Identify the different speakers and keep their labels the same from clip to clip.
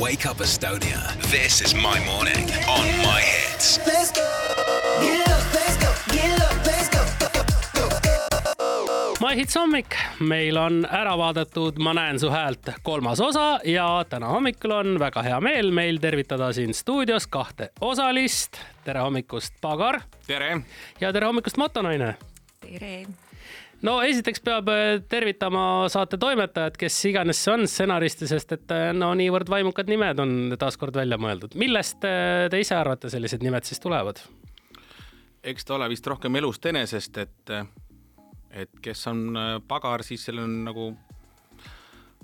Speaker 1: Wake up Estonia. This is my morning on my hits.
Speaker 2: Let's go. Get up, let's go. Get up, let's go.
Speaker 3: My Hits hommik, meil on ära vaadatud Ma näen su häält kolmas osa ja täna hommikul on väga hea meel meil tervitada siin stuudios kahte osalist. tere hommikust, Pagar
Speaker 4: tere!
Speaker 3: ja tere hommikust, Motonaine.
Speaker 5: tere!
Speaker 3: No esiteks peab äh, tervitama saate toimetajat, kes iganes see on, stsenaristi, sest et äh, no niivõrd vaimukad nimed on taaskord välja mõeldud. millest äh, te ise arvate, sellised nimed siis tulevad?
Speaker 4: eks ta ole vist rohkem elust enesest, et, et kes on pagar, siis sellel on nagu,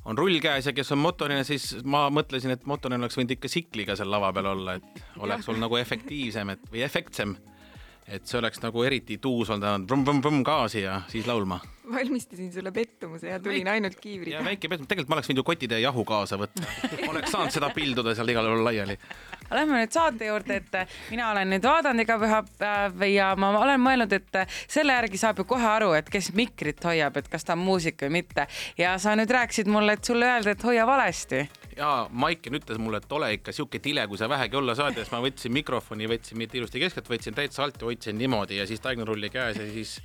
Speaker 4: on rull käes ja kes on motorine, siis ma mõtlesin, et motorine oleks võinud ikka tsikliga seal lava peal olla, et oleks olnud nagu efektiivsem, et või efektsem et see oleks nagu eriti tuus olnud, gaasi ja siis laulma.
Speaker 5: Valmistasin sulle pettumuse ja tulin ainult kiivriga.
Speaker 4: ja väike pettumus, tegelikult ma oleks võinud ju kotitäie jahu kaasa võtta, oleks saanud seda pilduda seal igal pool laiali.
Speaker 6: Lähme nüüd saate juurde, et mina olen nüüd vaadanud iga pühapäev ja ma olen mõelnud, et selle järgi saab ju kohe aru, et kes mikrit hoiab, et kas ta on muusik või mitte. ja sa nüüd rääkisid mulle, et sulle öeldi, et hoia valesti
Speaker 4: ja Maiken ütles mulle, et ole ikka sihuke tile, kui sa vähegi olla saad ja siis ma võtsin mikrofoni, võtsin mitte ilusti keskelt, võtsin täitsa alt ja hoidsin niimoodi ja siis taignarulli käes ja siis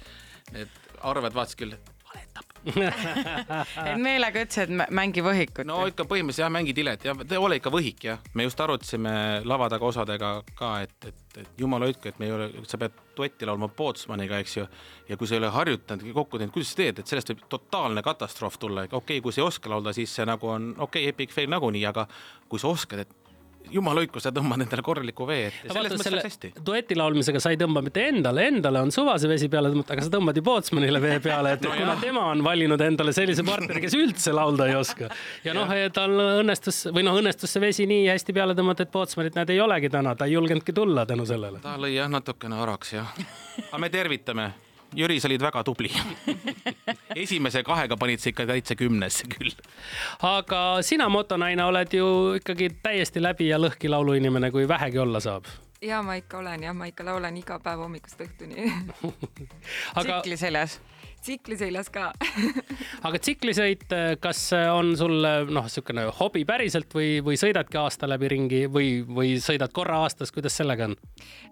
Speaker 4: need arved vaatasid küll, valetab
Speaker 6: et meelega ütlesid, et mängi võhikut?
Speaker 4: no ikka põhimõtteliselt jah, mängi tilet ja ole ikka võhik jah. me just arutasime lava taga osadega ka, et, et, et jumala hoidku, et me ei ole, sa pead duetti laulma Pootsmaniga, eks ju. ja kui sa ei ole harjutanud, kokku teinud, kuidas sa teed, et sellest võib totaalne katastroof tulla, okei okay,, kui sa ei oska laulda, siis see nagu on okei okay,, epic fail nagunii, aga kui sa oskad, et jumal hoidku, sa tõmbad endale korraliku vee ette. selles mõttes läks hästi.
Speaker 3: dueti laulmisega sa ei tõmba mitte endale, endale on suva see vesi peale tõmmata, aga sa tõmbad ju Pootsmanile vee peale, et no kuna jah. tema on valinud endale sellise partneri, kes üldse laulda ei oska. ja noh, tal õnnestus või noh, õnnestus see vesi nii hästi peale tõmmata, et Pootsmanit näed ei olegi täna, ta ei julgenudki tulla tänu sellele.
Speaker 4: ta lõi jah natukene araks jah. aga me tervitame Jüri, sa olid väga tubli. Esimese kahega panid sa ikka täitsa kümnesse küll.
Speaker 3: aga sina, motonaine, oled ju ikkagi täiesti läbi ja lõhki lauluinimene, kui vähegi olla saab.
Speaker 5: Ja ma ikka olen jah, ma ikka laulan iga päev hommikust õhtuni.
Speaker 6: Aga... tsikli seljas
Speaker 5: tsikli seljas ka
Speaker 3: aga tsiklisõit, kas on sul noh, niisugune hobi päriselt või, või sõidadki aasta läbi ringi või, või sõidad korra aastas, kuidas sellega on?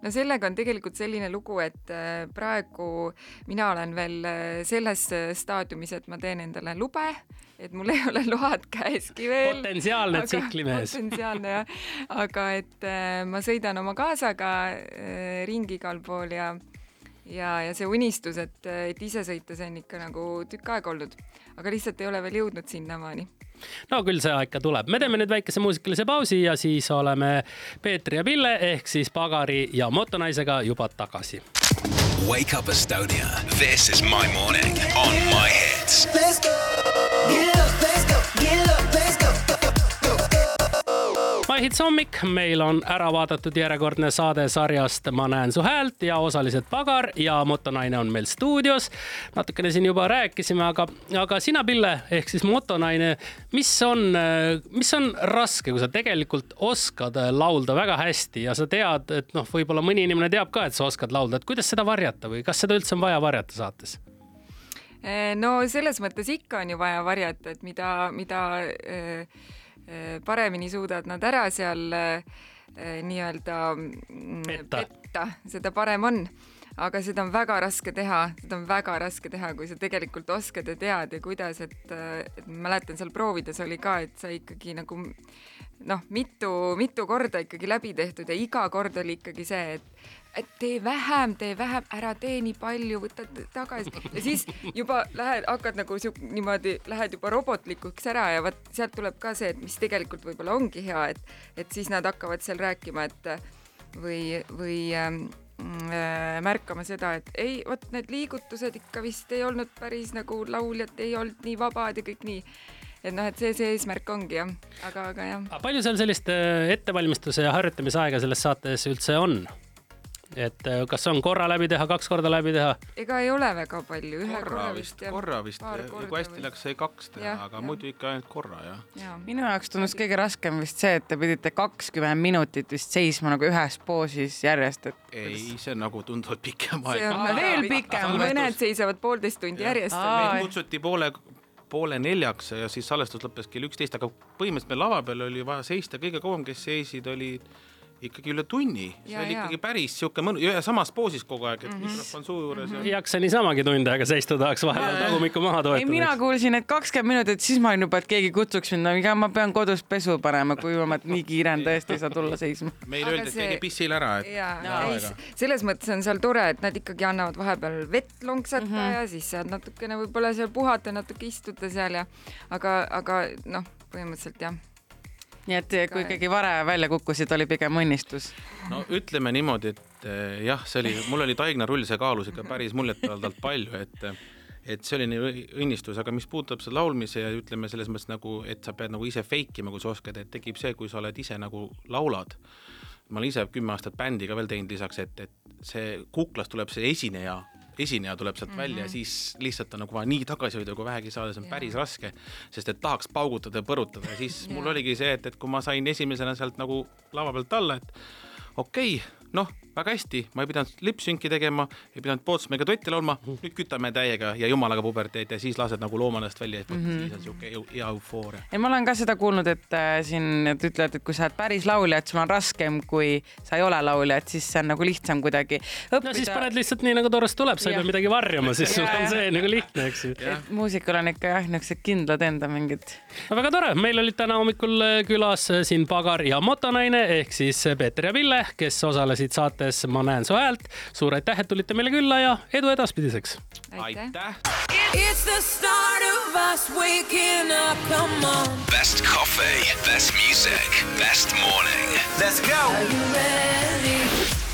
Speaker 5: no sellega on tegelikult selline lugu, et äh, praegu mina olen veel äh, selles staadiumis, et ma teen endale lube et mul ei ole load käeski veel.
Speaker 3: potentsiaalne tsiklimees.
Speaker 5: potentsiaalne jah, aga et äh, ma sõidan oma kaasaga äh, ringi igal pool ja ja, ja see unistus, et, et ise sõita, see on ikka nagu tükk aega olnud, aga lihtsalt ei ole veel jõudnud sinnamaani.
Speaker 3: No küll see ikka tuleb, me teeme nüüd väikese muusikalise pausi ja siis oleme Peetri ja Pille ehk siis Pagari ja motonaisega juba tagasi.
Speaker 1: Wake up Estonia, this is my morning on my hits.
Speaker 2: Let's go, get
Speaker 3: hits hommik, meil on ära vaadatud järjekordne saade sarjast Ma näen su häält ja osalised Pagar ja motonaine on meil stuudios. natukene siin juba rääkisime, aga, aga sina, Pille, ehk siis motonaine, mis on, mis on raske, kui sa tegelikult oskad laulda väga hästi ja sa tead, et noh, võib-olla mõni inimene teab ka, et sa oskad laulda, et kuidas seda varjata või kas seda üldse on vaja varjata saates?
Speaker 5: no selles mõttes ikka on ju vaja varjata, et mida, mida Äh, paremini suudad nad ära seal äh, nii-öelda
Speaker 3: mm, petta,
Speaker 5: petta, seda parem on aga seda on väga raske teha, seda on väga raske teha, kui sa tegelikult oskad ja tead ja kuidas, et, et mäletan seal proovides oli ka, et sa ikkagi nagu noh, mitu, mitu korda ikkagi läbi tehtud ja iga kord oli ikkagi see, et et tee vähem, tee vähem, ära tee nii palju, võta tagasi. Ja siis juba lähed, hakkad nagu siuk-, niimoodi, lähed juba robotlikuks ära ja vot sealt tuleb ka see, et mis tegelikult võib-olla ongi hea, et, et siis nad hakkavad seal rääkima, et või, või ähm, äh, märkama seda, et ei, vot need liigutused ikka vist ei olnud päris nagu lauljad ei olnud nii vabad ja kõik nii et noh, et see, see eesmärk ongi jah, aga, aga jah.
Speaker 3: palju seal sellist äh, ettevalmistuse ja harjutamise aega selles saates üldse on? Et äh, kas on korra läbi teha, kaks korda läbi teha?
Speaker 5: ega ei ole väga palju,
Speaker 4: ühe korra, korra vist, korra vist, kui hästi või... läks, sai kaks teha, aga ja. muidu ikka ainult korra jah
Speaker 6: ja.. minu jaoks tundus kõige raskem vist see, et te pidite kakskümmend minutit vist seisma nagu ühes poosis järjest, et.
Speaker 4: ei, see on nagu tunduvalt pikem aeg.
Speaker 6: veel pikem.
Speaker 5: mõned seisavad poolteist tundi ja. järjest.
Speaker 4: meid kutsuti poole poole neljaks ja siis salvestus lõppes kell üksteist, aga põhimõtteliselt meil lava peal oli vaja seista, kõige kauem, kes seisid, olid ikkagi üle tunni, see
Speaker 5: Ja,
Speaker 4: oli ikkagi päris sihuke mõnus ja samas poosis kogu aeg, et mm -hmm. mikrofon suu juures ja
Speaker 3: ei jaksa niisamagi tunde aega seista, tahaks vahepeal tagumikku maha
Speaker 6: ei, mina
Speaker 3: toetada.
Speaker 6: kuulsin, et kakskümmend minutit, siis ma olin juba, et keegi kutsuks mind, no ega ma pean kodus pesu panema, kui ma nii kiire on, tõesti ei saa tulla seisma.
Speaker 4: meile
Speaker 5: Aga
Speaker 4: öeldi, et
Speaker 5: see-
Speaker 4: keegi pissil ära, et
Speaker 5: ja
Speaker 6: Jaa.
Speaker 5: ei, selles mõttes on seal tore, et nad ikkagi annavad vahepeal vett lonksata mm -hmm. ja siis saad natukene võib-olla seal puhata, natuke istuda seal ja aga, aga noh, põhimõtteliselt jah.
Speaker 6: Nii et kui ikkagi vare välja kukkusid, oli pigem õnnistus.
Speaker 4: no ütleme niimoodi, et eh, jah, see oli, mul oli Taigna rull, see kaalus ikka päris muljetavaldavalt palju, et et see oli nii õnnistus, aga mis puudutab seda laulmise ja ütleme selles mõttes nagu, et sa pead nagu ise fake ima, kui sa oskad, et tekib see, kui sa oled ise nagu laulad. ma olen ise kümme aastat bändi ka veel teinud lisaks, et, et see kuklast tuleb see esineja, esineja tuleb sealt mm -hmm. välja ja siis lihtsalt on nagu vaja nii tagasi hoida, kui vähegi saada, see on päris raske, sest et tahaks paugutada ja põrutada. Ja siis mul oligi see, et, et kui ma sain esimesena sealt nagu lava pealt alla, et okei okay,, noh, väga hästi, ma ei pidanud lipsünki tegema, ei pidanud Pootsmega totti laulma, nüüd kütame täiega ja jumalaga puberteed ja siis lased nagu loomadest välja ja mm -hmm. siis on siuke eu- hea eufooria.
Speaker 6: ja ma olen ka seda kuulnud, et äh, siin et ütlevad, et kui sa oled päris laulja, et sul on raskem, kui sa ei ole laulja, et siis see on nagu lihtsam kuidagi õppida.
Speaker 3: no siis paned lihtsalt nii nagu tore tuleb, sa ei pea midagi varjama, siis sul on see nagu lihtne, eks ju.
Speaker 6: et muusikul on ikka jah, niisugused kindlad enda mingid.
Speaker 3: no väga tore, meil olid täna hommikul äh, külas äh, siin Pagar ja motonaine ehk siis Peeter ja Ville, kes osalesid saates Ma näen su häält. suur aitäh, et tulite meile külla ja edu edaspidiseks.
Speaker 5: aitäh,
Speaker 4: aitäh.
Speaker 2: It's the start of us waking up. Come on.
Speaker 1: Best coffee, best music, best morning.
Speaker 2: Are you ready?